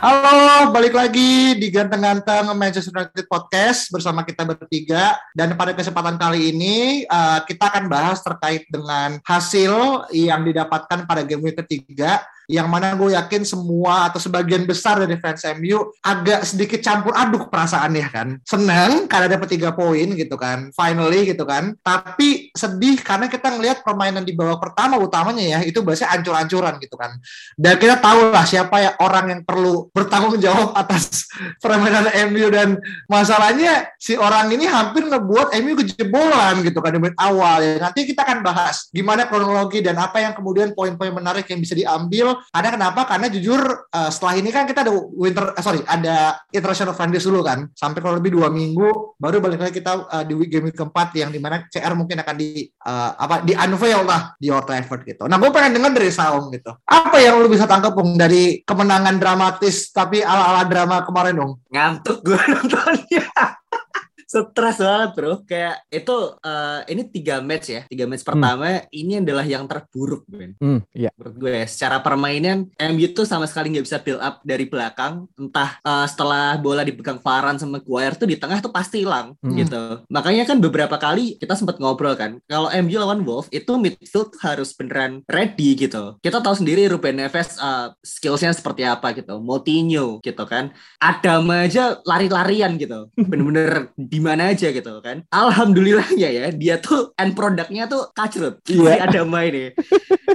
Halo, balik lagi di Ganteng-Ganteng Manchester United Podcast bersama kita bertiga. Dan pada kesempatan kali ini uh, kita akan bahas terkait dengan hasil yang didapatkan pada game week ketiga yang mana gue yakin semua atau sebagian besar dari fans MU agak sedikit campur aduk perasaannya kan. Senang karena dapat tiga poin gitu kan, finally gitu kan. Tapi sedih karena kita ngelihat permainan di babak pertama utamanya ya itu bahasa ancur-ancuran gitu kan. Dan kita tahu lah siapa ya orang yang perlu bertanggung jawab atas permainan MU dan masalahnya si orang ini hampir ngebuat MU kejebolan gitu kan di menit awal ya. Nanti kita akan bahas gimana kronologi dan apa yang kemudian poin-poin menarik yang bisa diambil ada kenapa? Karena jujur uh, setelah ini kan kita ada winter, uh, sorry, ada international friendly dulu kan, sampai kalau lebih dua minggu, baru balik lagi kita uh, di game week keempat yang di mana CR mungkin akan di uh, apa di unveil lah di Old Trafford gitu. Nah, gue pengen dengar dari Saung gitu. Apa yang lu bisa tangkap Bung dari kemenangan dramatis tapi ala-ala drama kemarin dong? Ngantuk gue nontonnya stres banget bro. Kayak itu uh, ini tiga match ya. Tiga match hmm. pertama ini adalah yang terburuk Ben. Hmm, iya. menurut gue ya secara permainan MU tuh sama sekali nggak bisa build up dari belakang. Entah uh, setelah bola dipegang Varane sama Guire tuh di tengah tuh pasti hilang hmm. gitu. Makanya kan beberapa kali kita sempat ngobrol kan kalau MU lawan Wolf itu midfield harus beneran ready gitu. Kita tahu sendiri Ruben Neves uh, skillsnya seperti apa gitu. Moutinho gitu kan. Adam aja lari-larian gitu. Bener-bener di mana aja gitu kan. Alhamdulillahnya ya dia tuh end produknya tuh kacrut. Iya. Si Adama ini.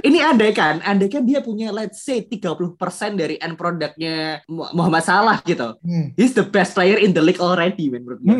ini andai kan, andai kan dia punya let's say 30% dari end produknya Muhammad Salah gitu. Hmm. He's the best player in the league already man menurut gue.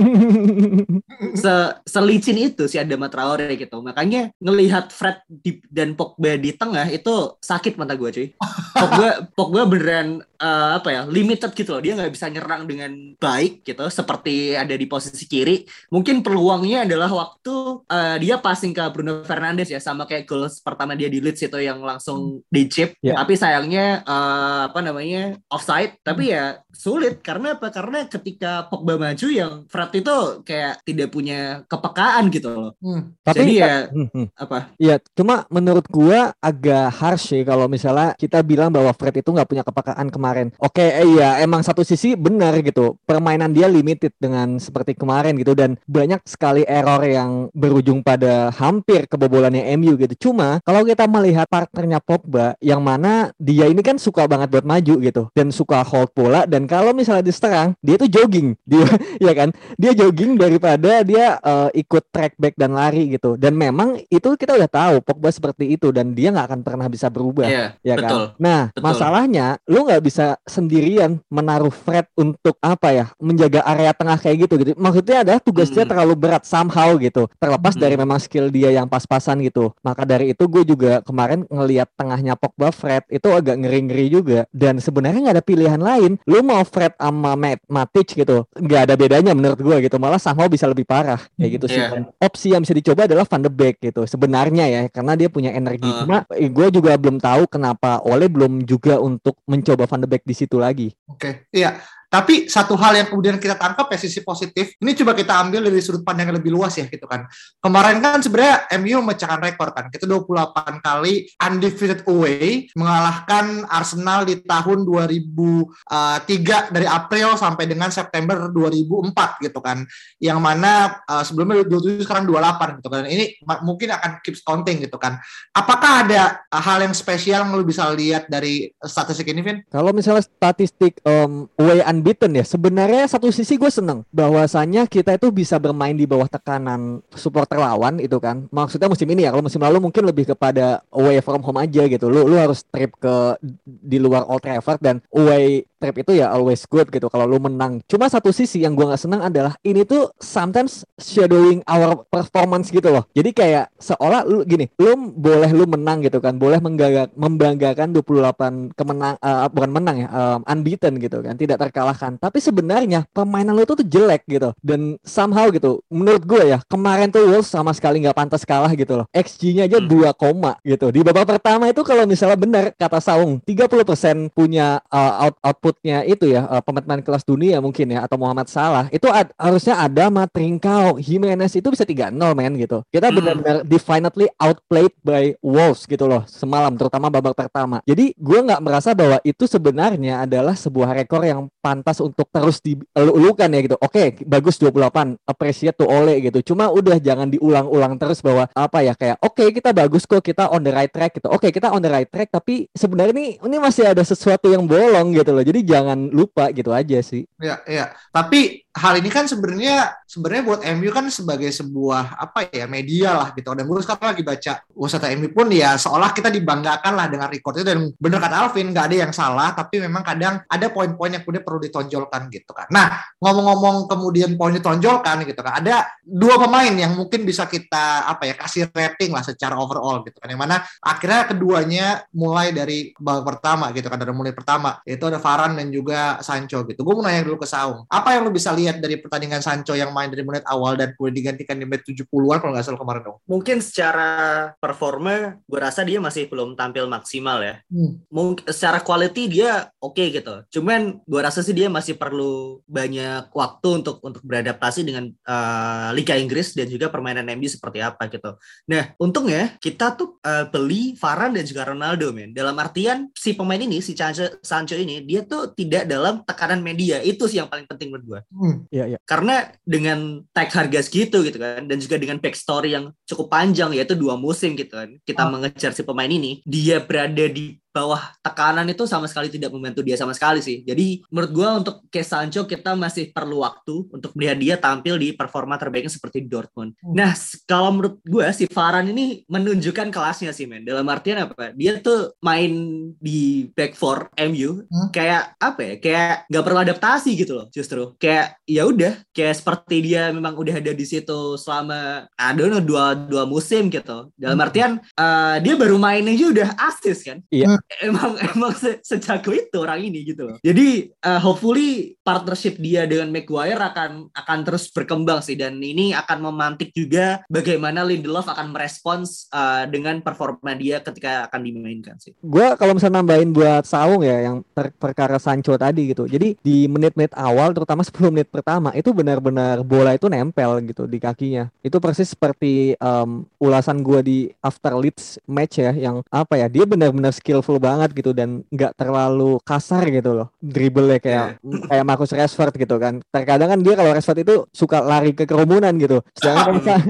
Se selicin itu si Adama Traore gitu. Makanya ngelihat Fred di, dan Pogba di tengah itu sakit mata gue cuy. Pogba Pogba beneran uh, apa ya limited gitu loh. Dia nggak bisa nyerang dengan baik gitu seperti ada di posisi kiri mungkin peluangnya adalah waktu uh, dia passing ke Bruno Fernandes ya sama kayak gol pertama dia di Leeds itu yang langsung di chip. Yeah. tapi sayangnya uh, apa namanya offside. Tapi ya sulit. Karena apa? Karena ketika Pogba maju yang Fred itu kayak tidak punya kepekaan gitu loh. Hmm. tapi Jadi ya hmm, hmm. apa? Ya cuma menurut gua agak harsh sih kalau misalnya kita bilang bahwa Fred itu nggak punya kepekaan kemarin. Oke eh, iya emang satu sisi benar gitu. Permainan dia limited dengan seperti kemarin kemarin gitu. Dan banyak sekali error yang berujung pada hampir kebobolannya MU gitu. Cuma kalau kita melihat partnernya Pogba yang mana dia ini kan suka banget buat maju gitu. Dan suka hold bola dan kalau misalnya diserang dia tuh jogging. Dia ya kan? Dia jogging daripada dia uh, ikut track back dan lari gitu. Dan memang itu kita udah tahu Pogba seperti itu. Dan dia nggak akan pernah bisa berubah. Yeah, ya betul, kan nah betul. masalahnya lu nggak bisa sendirian menaruh Fred untuk apa ya? Menjaga area tengah kayak gitu gitu. Maksudnya ada tugasnya hmm. terlalu berat somehow gitu. Terlepas hmm. dari memang skill dia yang pas-pasan gitu. Maka dari itu gue juga kemarin ngelihat tengahnya Pogba Fred itu agak ngeri-ngeri juga. Dan sebenarnya nggak ada pilihan lain. Lu mau Fred sama Matic gitu nggak ada bedanya menurut gue gitu malah somehow bisa lebih parah kayak gitu sih yeah. opsi yang bisa dicoba adalah Van de Beek gitu sebenarnya ya karena dia punya energi uh. cuma eh, gue juga belum tahu kenapa Oleh belum juga untuk mencoba Van de Beek di situ lagi oke okay. iya tapi satu hal yang kemudian kita tangkap ya sisi positif, ini coba kita ambil dari sudut pandang yang lebih luas ya gitu kan. Kemarin kan sebenarnya MU memecahkan rekor kan. Kita 28 kali undefeated away mengalahkan Arsenal di tahun 2003 eh, dari April sampai dengan September 2004 gitu kan. Yang mana uh, sebelumnya 27 sekarang 28 gitu kan. Ini mungkin akan keep counting gitu kan. Apakah ada hal yang spesial yang lu bisa lihat dari statistik ini Vin? Kalau misalnya statistik um, away unbeaten ya. Sebenarnya satu sisi gue seneng bahwasanya kita itu bisa bermain di bawah tekanan supporter lawan itu kan. Maksudnya musim ini ya. Kalau musim lalu mungkin lebih kepada away from home aja gitu. Lu lu harus trip ke di luar Old Trafford dan away trip itu ya always good gitu kalau lu menang. Cuma satu sisi yang gua nggak senang adalah ini tuh sometimes shadowing our performance gitu loh. Jadi kayak seolah lu gini, lu boleh lu menang gitu kan, boleh membanggakan 28 kemenang uh, bukan menang ya, um, unbeaten gitu kan, tidak terkalahkan. Tapi sebenarnya permainan lu tuh tuh jelek gitu. Dan somehow gitu, menurut gue ya, kemarin tuh Wolves sama sekali nggak pantas kalah gitu loh. XG-nya aja hmm. 2 koma gitu. Di babak pertama itu kalau misalnya benar kata Saung, 30% punya uh, out output outputnya itu ya uh, pemain kelas dunia mungkin ya atau Muhammad Salah itu ad, harusnya ada Matrinkau Jimenez itu bisa 3-0 men gitu. Kita hmm. benar-benar definitely outplayed by Wolves gitu loh semalam terutama babak pertama. Jadi gue nggak merasa bahwa itu sebenarnya adalah sebuah rekor yang pantas untuk terus diulukan ya gitu. Oke bagus 28 appreciate tuh Ole gitu. Cuma udah jangan diulang-ulang terus bahwa apa ya kayak oke okay, kita bagus kok kita on the right track gitu. Oke okay, kita on the right track tapi sebenarnya ini ini masih ada sesuatu yang bolong gitu loh. Jadi jadi jangan lupa gitu aja sih. Ya, ya. Tapi hal ini kan sebenarnya sebenarnya buat MU kan sebagai sebuah apa ya media lah gitu. Dan gue sekarang lagi baca wisata MU pun ya seolah kita dibanggakan lah dengan itu dan bener kata Alvin nggak ada yang salah tapi memang kadang ada poin-poin yang kemudian perlu ditonjolkan gitu kan. Nah ngomong-ngomong kemudian poin ditonjolkan gitu kan ada dua pemain yang mungkin bisa kita apa ya kasih rating lah secara overall gitu kan. Yang mana akhirnya keduanya mulai dari babak pertama gitu kan dari mulai pertama itu ada Farah dan juga Sancho gitu. Gue mau nanya dulu ke Saung. Apa yang lo bisa lihat dari pertandingan Sancho yang main dari menit awal dan kemudian digantikan di menit 70-an kalau nggak salah kemarin dong? Mungkin secara performa gue rasa dia masih belum tampil maksimal ya. Hmm. Mungkin secara quality dia oke okay gitu. Cuman gue rasa sih dia masih perlu banyak waktu untuk untuk beradaptasi dengan uh, Liga Inggris dan juga permainan MU seperti apa gitu. Nah, untungnya kita tuh uh, beli Varane dan juga Ronaldo men. Dalam artian si pemain ini si Sancho, Sancho ini dia tuh tuh tidak dalam tekanan media itu sih yang paling penting menurut gue hmm, iya, iya. karena dengan tag harga segitu gitu kan dan juga dengan backstory yang cukup panjang yaitu dua musim gitu kan kita oh. mengejar si pemain ini dia berada di bawah tekanan itu sama sekali tidak membantu dia sama sekali sih. Jadi menurut gue untuk case Sancho kita masih perlu waktu untuk melihat dia tampil di performa terbaiknya seperti Dortmund. Hmm. Nah kalau menurut gue si Varane ini menunjukkan kelasnya sih men. Dalam artian apa? Dia tuh main di back four MU hmm. kayak apa ya? Kayak nggak perlu adaptasi gitu loh justru. Kayak ya udah kayak seperti dia memang udah ada di situ selama I don't know dua dua musim gitu. Dalam hmm. artian uh, dia baru main aja udah asis kan. Iya emang emang se sejago itu orang ini gitu loh. Jadi uh, hopefully partnership dia dengan Maguire akan akan terus berkembang sih dan ini akan memantik juga bagaimana Lindelof akan merespons uh, dengan performa dia ketika akan dimainkan sih. Gue kalau misalnya nambahin buat Saung ya yang per perkara Sancho tadi gitu. Jadi di menit-menit awal terutama 10 menit pertama itu benar-benar bola itu nempel gitu di kakinya. Itu persis seperti um, ulasan gue di after Leeds match ya yang apa ya dia benar-benar skillful banget gitu dan nggak terlalu kasar gitu loh dribble kayak yeah. kayak Marcus Rashford gitu kan. Terkadang kan dia kalau Rashford itu suka lari ke kerumunan gitu. Sedangkan kan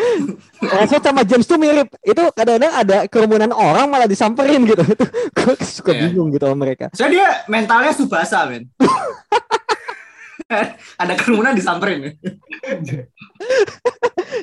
Rashford sama James tuh mirip. Itu kadang-kadang ada kerumunan orang malah disamperin gitu. Itu gue suka yeah. bingung gitu sama mereka. So dia mentalnya subasa men ada kerumunan disamperin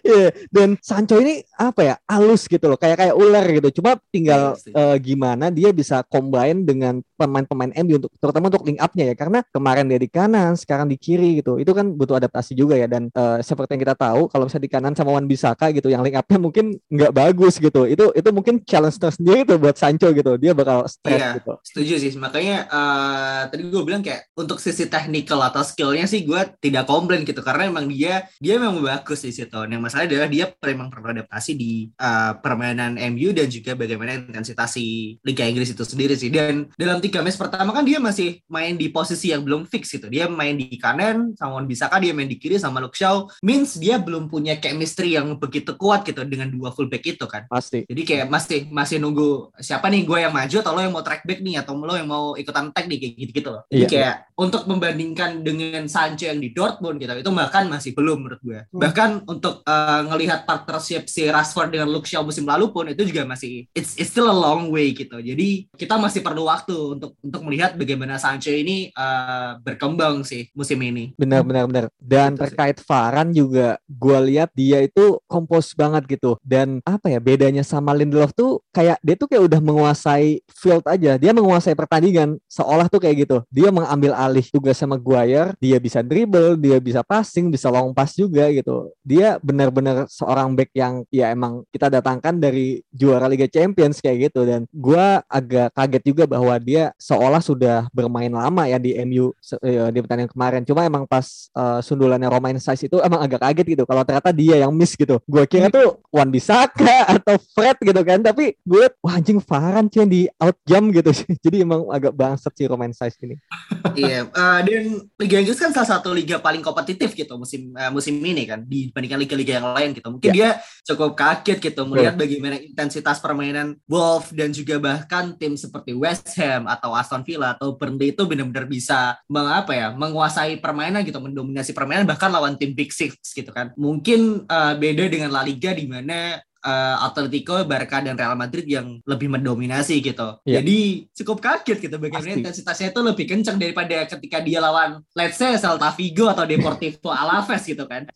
yeah. dan Sancho ini apa ya halus gitu loh kayak kayak ular gitu. Cuma tinggal uh, gimana dia bisa combine dengan pemain-pemain MU untuk terutama untuk link up-nya ya. Karena kemarin dia di kanan sekarang di kiri gitu. Itu kan butuh adaptasi juga ya. Dan uh, seperti yang kita tahu kalau misalnya di kanan sama Wan Bisaka gitu yang link up-nya mungkin nggak bagus gitu. Itu itu mungkin challenge tersendiri tuh buat Sancho gitu. Dia bakal stress iya, gitu. setuju sih. Makanya uh, tadi gue bilang kayak untuk sisi technical atau skillnya sih gue tidak komplain gitu karena emang dia dia memang bagus di situ. Yang masalah adalah dia memang perlu adaptasi di uh, permainan MU dan juga bagaimana intensitas Liga Inggris itu sendiri sih. Dan dalam tiga match pertama kan dia masih main di posisi yang belum fix gitu. Dia main di kanan sama Wan Bisaka dia main di kiri sama Luke Shaw. Means dia belum punya chemistry yang begitu kuat gitu dengan dua fullback itu kan. Pasti. Jadi kayak masih masih nunggu siapa nih gue yang maju atau lo yang mau track back nih atau lo yang mau ikutan tag nih kayak gitu gitu loh. Jadi yeah. kayak untuk membandingkan dengan dengan Sancho yang di Dortmund gitu. Itu bahkan masih belum menurut gue. Hmm. bahkan untuk uh, ngelihat partnership si Rashford dengan Luke Shaw musim lalu pun itu juga masih it's, it's still a long way gitu. Jadi kita masih perlu waktu untuk untuk melihat bagaimana Sancho ini uh, berkembang sih musim ini. Benar benar benar. Dan gitu terkait Varan juga gue lihat dia itu kompos banget gitu. Dan apa ya bedanya sama Lindelof tuh kayak dia tuh kayak udah menguasai field aja. Dia menguasai pertandingan seolah tuh kayak gitu. Dia mengambil alih tugas sama Guire dia bisa dribble dia bisa passing bisa long pass juga gitu. Dia benar-benar seorang back yang ya emang kita datangkan dari juara Liga Champions kayak gitu. Dan gue agak kaget juga bahwa dia seolah sudah bermain lama ya di MU eh, di pertandingan kemarin. Cuma emang pas uh, sundulannya Romain Size itu emang agak kaget gitu kalau ternyata dia yang miss gitu. Gue kira tuh Wan Bisaka atau Fred gitu kan. Tapi gue wah anjing Farhan cuy di out jam gitu sih. Jadi emang agak bangsat sih Romain Size ini. Iya uh, dan Liga Inggris kan salah satu liga paling kompetitif gitu musim uh, musim ini kan dibandingkan liga-liga yang lain gitu. Mungkin yeah. dia cukup kaget gitu melihat yeah. bagaimana intensitas permainan Wolf dan juga bahkan tim seperti West Ham atau Aston Villa atau Burnley itu benar-benar bisa mengapa ya menguasai permainan gitu, mendominasi permainan bahkan lawan tim Big Six gitu kan. Mungkin uh, beda dengan La Liga di mana uh, Atletico, Barca dan Real Madrid yang lebih mendominasi gitu. Yeah. Jadi cukup kaget gitu bagaimana intensitasnya itu lebih kencang daripada ketika dia lawan let's say Celta Vigo atau Deportivo Alaves gitu kan.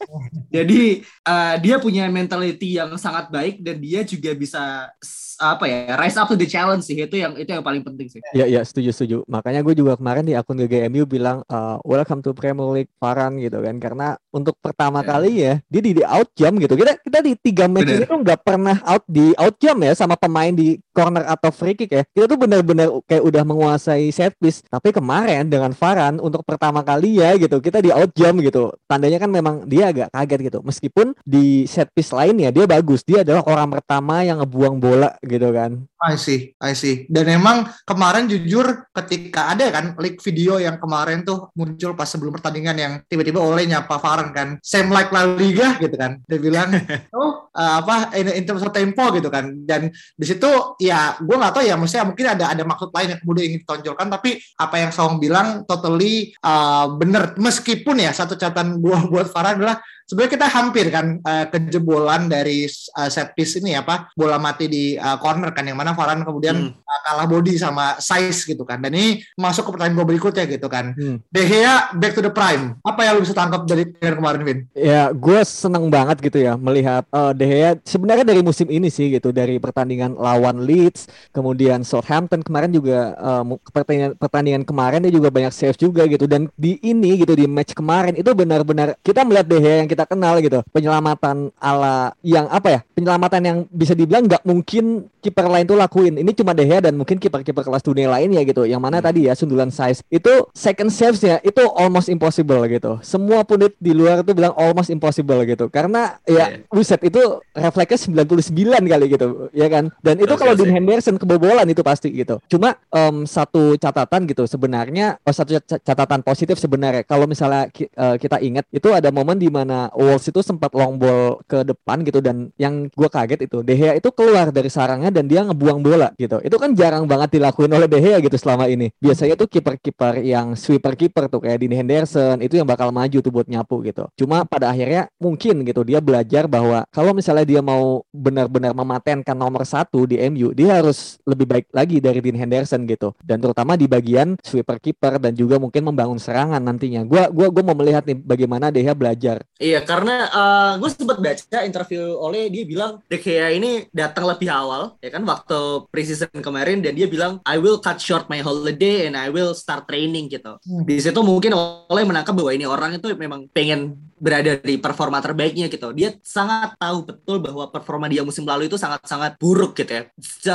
Jadi uh, dia punya mentality yang sangat baik dan dia juga bisa apa ya rise up to the challenge sih itu yang itu yang paling penting sih. Iya iya setuju setuju. Makanya gue juga kemarin di akun GGMU bilang uh, welcome to Premier League Farhan gitu kan karena untuk pertama yeah. kali ya dia di, di out jam gitu. Kita kita di tiga match Bener. ini tuh nggak pernah out di out jam ya sama pemain di corner atau free kick ya. Kita tuh benar-benar kayak udah menguasai set piece. Tapi kemarin dengan Farhan untuk pertama kali ya gitu kita di out jam gitu. Tandanya kan memang dia agak kaget gitu. Meskipun di set piece lainnya dia bagus. Dia adalah orang pertama yang ngebuang bola gitu kan. I see, I see. Dan emang kemarin jujur ketika ada kan leak video yang kemarin tuh muncul pas sebelum pertandingan yang tiba-tiba oleh nyapa Farhan kan, same like La Liga gitu kan. Dia bilang, oh uh, apa in, in terms of tempo gitu kan. Dan di situ ya gue nggak tahu ya, maksudnya mungkin ada ada maksud lain yang kemudian ingin ditonjolkan. Tapi apa yang Song bilang totally uh, bener. Meskipun ya satu catatan gue buat Farhan adalah sebenarnya kita hampir kan uh, kejebolan dari uh, set piece ini apa bola mati di uh, corner kan yang mana Varane kemudian hmm. uh, kalah body sama size gitu kan dan ini masuk ke pertanyaan gue berikutnya gitu kan hmm. De Gea back to the prime apa yang lu bisa tangkap dari kemarin Vin? Ya gue seneng banget gitu ya melihat uh, De Gea sebenarnya dari musim ini sih gitu dari pertandingan lawan Leeds kemudian Southampton kemarin juga uh, pertandingan pertandingan kemarin dia juga banyak save juga gitu dan di ini gitu di match kemarin itu benar-benar kita melihat De Gea yang kita kenal gitu. Penyelamatan ala yang apa ya? Penyelamatan yang bisa dibilang nggak mungkin kiper lain tuh lakuin. Ini cuma De Gea dan mungkin kiper-kiper kelas dunia lain ya gitu. Yang mana hmm. tadi ya sundulan size. Itu second saves-nya itu almost impossible gitu. Semua punit di luar tuh bilang almost impossible gitu. Karena ya yeah. buset itu refleksnya 99 kali gitu ya kan? Dan itu kalau Dean Henderson kebobolan itu pasti gitu. Cuma um, satu catatan gitu sebenarnya oh, satu catatan positif sebenarnya. Kalau misalnya uh, kita ingat itu ada momen di mana Wolves itu sempat long ball ke depan gitu dan yang gue kaget itu De Gea itu keluar dari sarangnya dan dia ngebuang bola gitu. Itu kan jarang banget dilakuin oleh De Gea gitu selama ini. Biasanya tuh kiper-kiper yang sweeper kiper tuh kayak Dean Henderson itu yang bakal maju tuh buat nyapu gitu. Cuma pada akhirnya mungkin gitu dia belajar bahwa kalau misalnya dia mau benar-benar mematenkan nomor satu di MU, dia harus lebih baik lagi dari Dean Henderson gitu. Dan terutama di bagian sweeper kiper dan juga mungkin membangun serangan nantinya. Gua gua gua mau melihat nih bagaimana De Gea belajar. Iya Iya, karena uh, eh, gue sempat baca interview oleh dia bilang De Gea ini datang lebih awal, ya kan, waktu preseason kemarin dan dia bilang I will cut short my holiday and I will start training gitu. Hmm. Di situ mungkin oleh menangkap bahwa ini orang itu memang pengen berada di performa terbaiknya gitu. Dia sangat tahu betul bahwa performa dia musim lalu itu sangat-sangat buruk gitu ya.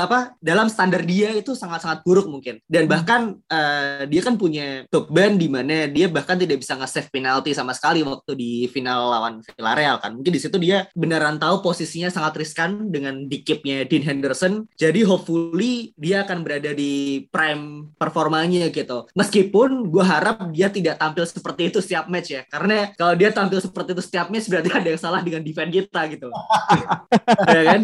Apa dalam standar dia itu sangat-sangat buruk mungkin. Dan hmm. bahkan uh, dia kan punya beban di mana dia bahkan tidak bisa nge-save penalti sama sekali waktu di final lawan Villarreal kan. Mungkin di situ dia beneran tahu posisinya sangat riskan dengan dikipnya Dean Henderson. Jadi hopefully dia akan berada di prime performanya gitu. Meskipun gue harap dia tidak tampil seperti itu setiap match ya. Karena kalau dia tampil tampil seperti itu setiap match berarti ada yang salah dengan defense kita gitu. ya kan?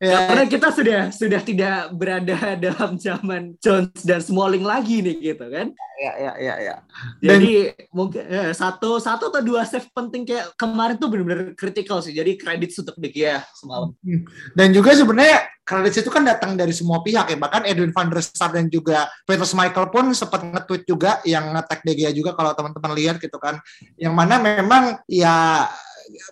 Ya, Karena kita sudah sudah tidak berada dalam zaman Jones dan Smalling lagi nih gitu kan. Ya ya ya ya. Jadi dan, mungkin ya, satu satu atau dua save penting kayak kemarin tuh benar-benar kritikal sih. Jadi kredit untuk Gea semalam. Dan juga sebenarnya kredit itu kan datang dari semua pihak ya. Bahkan Edwin van der Sar dan juga Peter Michael pun sempat nge-tweet juga yang nge-tag De Gea juga kalau teman-teman lihat gitu kan. Yang mana memang ya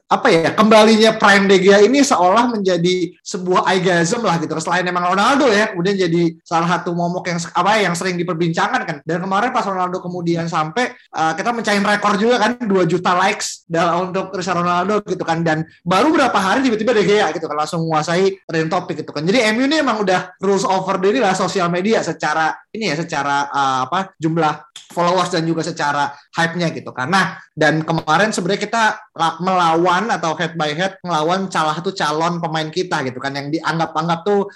apa ya kembalinya Prime De Gea ini seolah menjadi sebuah igasm lah gitu. Selain emang Ronaldo ya kemudian jadi salah satu momok yang apa ya, yang sering diperbincangkan kan. Dan kemarin pas Ronaldo kemudian sampai uh, kita mencain rekor juga kan 2 juta likes dalam untuk Cristiano Ronaldo gitu kan. Dan baru berapa hari tiba-tiba De Gea gitu kan langsung menguasai trend topik gitu kan. Jadi MU ini emang udah rules over the lah sosial media secara ini ya secara uh, apa jumlah followers dan juga secara hype-nya gitu karena dan kemarin sebenarnya kita melawan atau head by head melawan salah satu calon pemain kita gitu kan yang dianggap-anggap tuh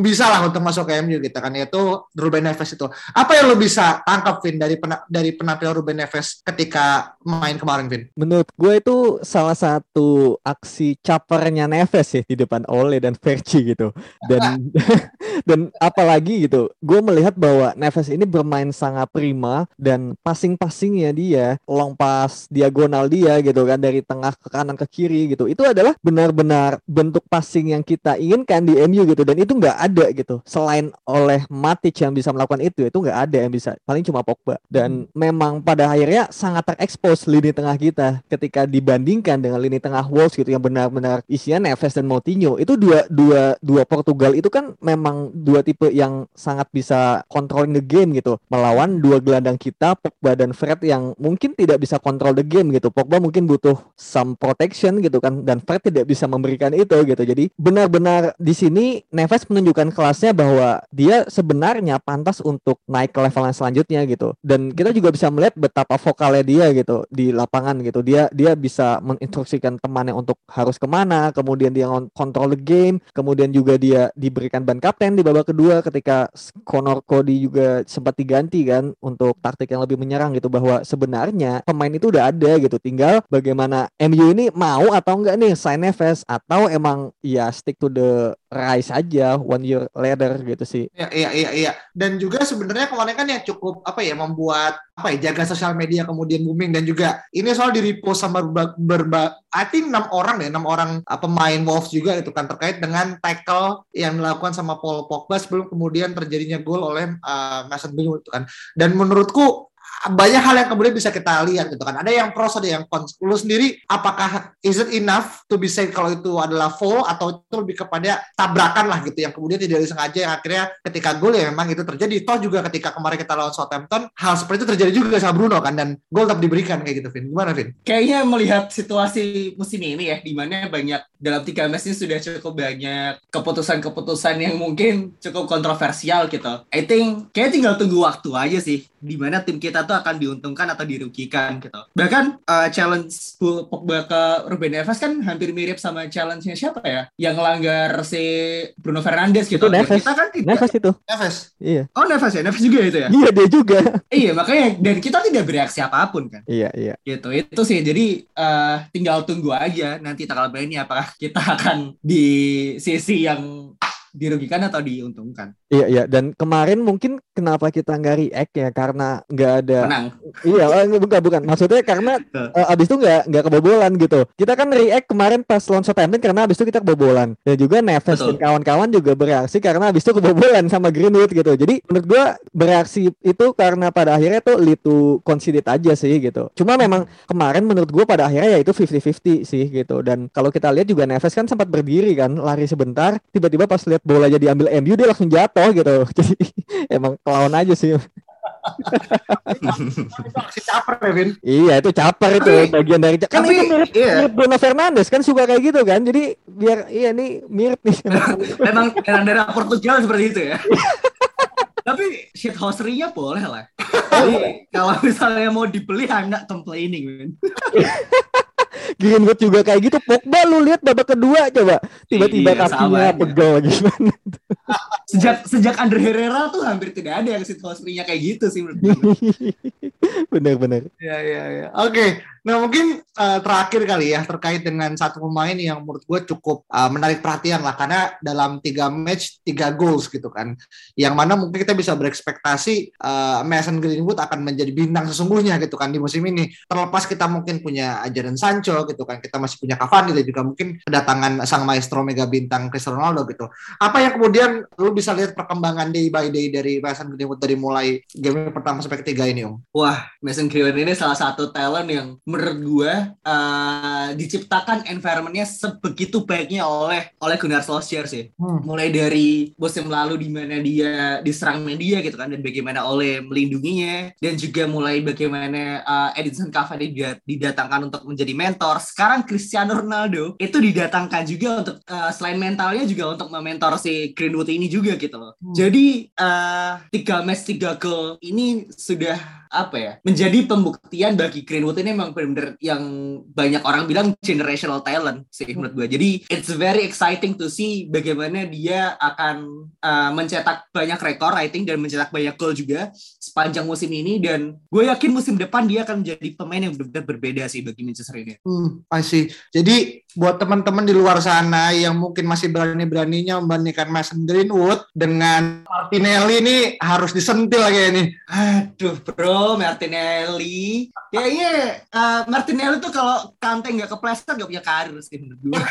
bisa lah untuk masuk ke MU gitu kan yaitu Ruben Neves itu. Apa yang lo bisa tangkap Vin dari pena, dari penampilan Ruben Neves ketika main kemarin Vin? Menurut gue itu salah satu aksi capernya Neves ya di depan Ole dan Verci gitu. Dan dan apalagi gitu, gue melihat bahwa Neves ini bermain sangat prima dan passing-passingnya dia, long pass diagonal dia gitu kan dari tengah ke kanan ke kiri gitu. Itu adalah benar-benar bentuk passing yang kita inginkan di MU gitu dan itu enggak nggak ada gitu. Selain oleh Matic yang bisa melakukan itu itu nggak ada yang bisa. Paling cuma Pogba. Dan hmm. memang pada akhirnya sangat terekspos lini tengah kita ketika dibandingkan dengan lini tengah Wolves gitu yang benar-benar isinya Neves dan Moutinho. Itu dua dua dua Portugal itu kan memang dua tipe yang sangat bisa controlling the game gitu. Melawan dua gelandang kita Pogba dan Fred yang mungkin tidak bisa control the game gitu. Pogba mungkin butuh some protection gitu kan dan Fred tidak bisa memberikan itu gitu. Jadi benar-benar di sini Neves menunjukkan menunjukkan kelasnya bahwa dia sebenarnya pantas untuk naik ke level yang selanjutnya gitu. Dan kita juga bisa melihat betapa vokalnya dia gitu di lapangan gitu. Dia dia bisa menginstruksikan temannya untuk harus ke mana, kemudian dia kontrol the game, kemudian juga dia diberikan ban kapten di babak kedua ketika Conor Cody juga sempat diganti kan untuk taktik yang lebih menyerang gitu bahwa sebenarnya pemain itu udah ada gitu. Tinggal bagaimana MU ini mau atau enggak nih sign Neves atau emang ya stick to the rise aja one year later gitu sih. Iya iya iya iya. Dan juga sebenarnya kemarin kan yang cukup apa ya membuat apa ya jaga sosial media kemudian booming dan juga ini soal di repost sama berba, berba I think enam orang deh enam orang uh, pemain Wolves juga itu kan terkait dengan tackle yang dilakukan sama Paul Pogba sebelum kemudian terjadinya gol oleh uh, Mason Greenwood itu kan. Dan menurutku banyak hal yang kemudian bisa kita lihat gitu kan. Ada yang pros, ada yang cons. Lu sendiri apakah is it enough to be said kalau itu adalah foul atau itu lebih kepada tabrakan lah gitu yang kemudian tidak disengaja yang akhirnya ketika gol ya memang itu terjadi. Toh juga ketika kemarin kita lawan Southampton hal seperti itu terjadi juga sama Bruno kan dan gol tetap diberikan kayak gitu Vin. Gimana Vin? Kayaknya melihat situasi musim ini ya di mana banyak dalam tiga match ini sudah cukup banyak keputusan-keputusan yang mungkin cukup kontroversial gitu. I think kayak tinggal tunggu waktu aja sih di mana tim kita tuh akan diuntungkan atau dirugikan gitu. Bahkan uh, challenge Pogba ke Ruben Neves kan hampir mirip sama challenge-nya siapa ya? Yang langgar si Bruno Fernandes gitu. Itu Neves. Kita kan tidak... Neves itu. Neves. Iya. Oh Neves ya, Neves juga itu ya? Iya dia juga. iya makanya dan kita tidak bereaksi apa pun kan. Iya iya. Gitu itu sih jadi uh, tinggal tunggu aja nanti tanggal mainnya apakah kita akan di sisi yang dirugikan atau diuntungkan. Iya iya dan kemarin mungkin kenapa kita nggak react ya karena nggak ada. Menang. Iya oh, bukan bukan maksudnya karena uh, abis itu nggak nggak kebobolan gitu. Kita kan react kemarin pas lawan Southampton karena abis itu kita kebobolan dan juga Neves Betul. dan kawan-kawan juga bereaksi karena abis itu kebobolan sama Greenwood gitu. Jadi menurut gua bereaksi itu karena pada akhirnya tuh lead to conceded aja sih gitu. Cuma memang kemarin menurut gua pada akhirnya ya itu 50-50 sih gitu dan kalau kita lihat juga Neves kan sempat berdiri kan lari sebentar tiba-tiba pas lihat bola jadi ambil MU dia langsung jatuh gitu jadi emang kelawan aja sih si caper ya Vin iya itu caper itu bagian dari kan tapi, itu mirip, iya. mirip Bruno Fernandes kan suka kayak gitu kan jadi biar iya nih mirip nih memang daerah Portugal seperti itu ya tapi shit house-nya boleh lah. Jadi kalau misalnya mau dibeli, I'm not complaining, man. Greenwood juga kayak gitu. Pogba lu lihat babak kedua coba. Tiba-tiba iya, kakinya pegel gimana. sejak sejak Andre Herrera tuh hampir tidak ada yang situasinya kayak gitu sih menurut gue. Bener-bener. Ya, ya, ya. Oke, nah mungkin uh, terakhir kali ya terkait dengan satu pemain yang menurut gue cukup uh, menarik perhatian lah karena dalam tiga match tiga goals gitu kan, yang mana mungkin kita bisa berekspektasi uh, Mason Greenwood akan menjadi bintang sesungguhnya gitu kan di musim ini. Terlepas kita mungkin punya Jadon Sancho gitu kan, kita masih punya Cavani dan juga mungkin kedatangan sang maestro mega bintang Cristiano Ronaldo gitu. Apa yang kemudian lu bisa lihat perkembangan day by day dari Mason Greenwood dari mulai game pertama sampai ketiga ini Om? Wah, Mason Greenwood ini salah satu talent yang menurut gue uh, diciptakan environmentnya sebegitu baiknya oleh oleh Gunnar Solskjaer sih. Hmm. Mulai dari musim lalu di mana dia diserang media gitu kan dan bagaimana oleh melindunginya dan juga mulai bagaimana uh, Edinson Cavani didatangkan untuk menjadi mentor. Sekarang Cristiano Ronaldo itu didatangkan juga untuk uh, selain mentalnya juga untuk mementor si Greenwood ini juga gitu loh. Hmm. Jadi uh, tiga match tiga goal ini sudah apa ya menjadi pembuktian bagi Greenwood ini memang benar-benar yang banyak orang bilang generational talent sih menurut gue. Jadi it's very exciting to see bagaimana dia akan uh, mencetak banyak rekor I think dan mencetak banyak gol juga sepanjang musim ini dan gue yakin musim depan dia akan menjadi pemain yang benar-benar berbeda sih bagi Manchester United. Hmm, I see. Jadi buat teman-teman di luar sana yang mungkin masih berani-beraninya membandingkan Mason Greenwood dengan Martinelli ini harus disentil kayak ini. Aduh bro, Martinelli. Ya iya, uh, Martinelli tuh kalau Kante nggak kepleset nggak punya karir sih menurut gue.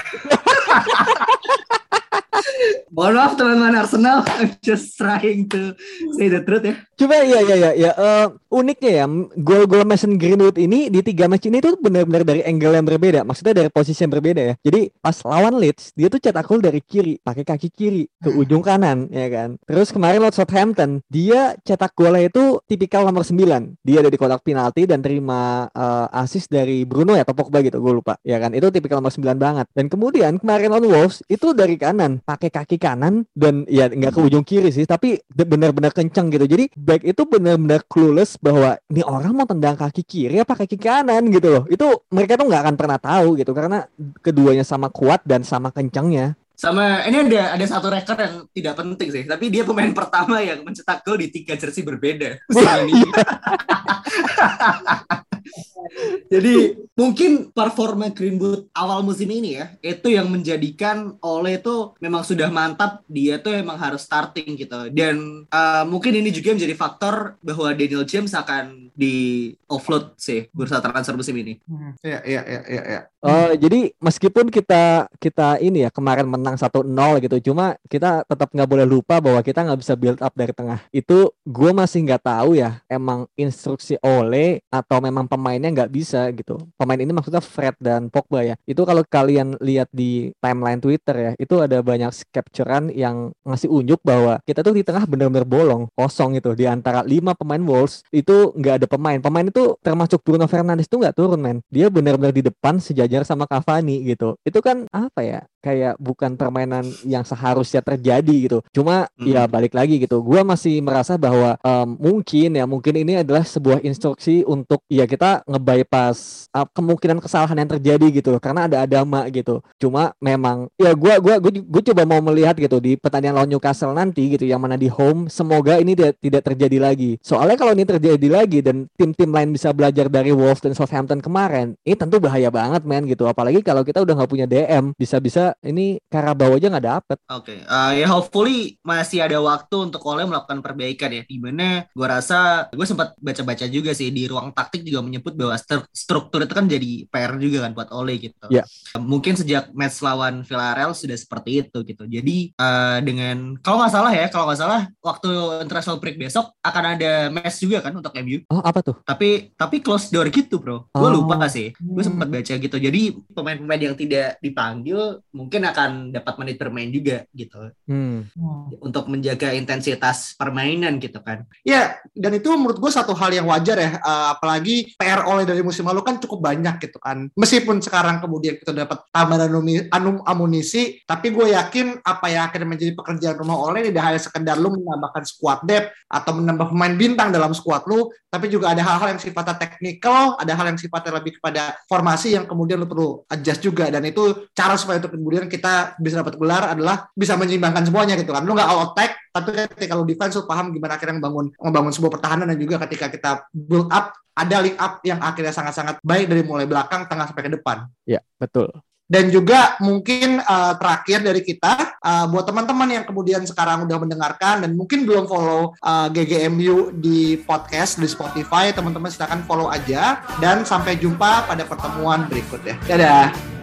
Mohon maaf teman-teman Arsenal, I'm just trying to say the truth ya. Coba ya ya ya ya uh, uniknya ya gol-gol Mason Greenwood ini di tiga match ini tuh benar-benar dari angle yang berbeda. Maksudnya dari posisi yang berbeda ya. Jadi pas lawan Leeds dia tuh cetak gol dari kiri, pakai kaki kiri ke hmm. ujung kanan ya kan. Terus kemarin lawan Southampton dia cetak golnya itu tipikal nomor 9. Dia ada di kotak penalti dan terima uh, assist dari Bruno ya atau Pogba gitu, gue lupa. Ya kan, itu tipikal nomor 9 banget. Dan kemudian kemarin lawan Wolves itu dari kanan, pakai kaki kanan dan ya nggak ke ujung kiri sih, tapi benar-benar kencang gitu. Jadi back itu benar-benar clueless bahwa ini orang mau tendang kaki kiri apa kaki kanan gitu loh. Itu mereka tuh nggak akan pernah tahu gitu karena keduanya sama kuat dan sama kencangnya. Sama ini ada ada satu rekor yang tidak penting sih, tapi dia pemain pertama yang mencetak gol di tiga jersey berbeda. Jadi mungkin performa Greenwood awal musim ini ya itu yang menjadikan Ole itu memang sudah mantap dia tuh emang harus starting gitu dan uh, mungkin ini juga menjadi faktor bahwa Daniel James akan di offload sih bursa transfer musim ini. Iya iya iya iya. Ya. Uh, jadi meskipun kita kita ini ya kemarin menang 1-0 gitu, cuma kita tetap nggak boleh lupa bahwa kita nggak bisa build up dari tengah. Itu gue masih nggak tahu ya, emang instruksi Ole atau memang pemainnya nggak bisa gitu. Pemain ini maksudnya Fred dan Pogba ya. Itu kalau kalian lihat di timeline Twitter ya, itu ada banyak capturean yang ngasih unjuk bahwa kita tuh di tengah benar-benar bolong, kosong gitu. Di antara lima pemain Wolves itu nggak ada pemain. Pemain itu termasuk Bruno Fernandes itu nggak turun men. Dia benar-benar di depan sejajar sama Cavani gitu. Itu kan apa ya? Kayak bukan permainan yang seharusnya terjadi gitu. Cuma hmm. ya balik lagi gitu. Gua masih merasa bahwa um, mungkin ya mungkin ini adalah sebuah instruksi untuk ya kita ngebypass uh, kemungkinan kesalahan yang terjadi gitu karena ada adama gitu. Cuma memang ya gua gua gua, gua coba mau melihat gitu di pertandingan lawan Newcastle nanti gitu yang mana di home semoga ini tidak tidak terjadi lagi. Soalnya kalau ini terjadi lagi dan tim-tim lain bisa belajar dari Wolves dan Southampton kemarin, ini tentu bahaya banget men gitu. Apalagi kalau kita udah nggak punya DM bisa-bisa ini Karabau aja nggak dapet. Oke, okay. uh, eh, ya hopefully masih ada waktu untuk Ole melakukan perbaikan ya. Di mana gue rasa gue sempat baca-baca juga sih di ruang taktik juga menyebut bahwa struktur itu kan jadi PR juga kan buat Ole gitu. Yeah. mungkin sejak match lawan Villarreal sudah seperti itu gitu. Jadi uh, dengan kalau nggak salah ya, kalau nggak salah waktu international break besok akan ada match juga kan untuk MU. Oh apa tuh? Tapi tapi close door gitu bro. Gue oh. lupa sih. Gue sempat baca gitu. Jadi pemain-pemain yang tidak dipanggil mungkin akan dapat menit bermain juga gitu. Hmm. untuk menjaga intensitas permainan gitu kan. Ya dan itu menurut gue satu hal yang wajar ya uh, apalagi PR oleh dari musim lalu kan cukup banyak gitu kan. Meskipun sekarang kemudian kita dapat tambahan anum amunisi tapi gue yakin apa yang akan menjadi pekerjaan rumah oleh tidak hanya sekedar lu menambahkan squad depth atau menambah pemain bintang dalam squad lu tapi juga ada hal-hal yang sifatnya teknikal ada hal yang sifatnya lebih kepada formasi yang kemudian lu perlu adjust juga. Dan itu cara supaya untuk kemudian kita bisa dapat gelar adalah bisa menyeimbangkan semuanya gitu kan. Lu nggak all attack, tapi ketika lu defense lu paham gimana akhirnya membangun membangun sebuah pertahanan dan juga ketika kita build up ada link up yang akhirnya sangat-sangat baik dari mulai belakang, tengah sampai ke depan. Ya, betul. Dan juga mungkin uh, terakhir dari kita uh, buat teman-teman yang kemudian sekarang udah mendengarkan dan mungkin belum follow uh, GGMU di podcast di Spotify, teman-teman silakan follow aja dan sampai jumpa pada pertemuan berikutnya. Dadah.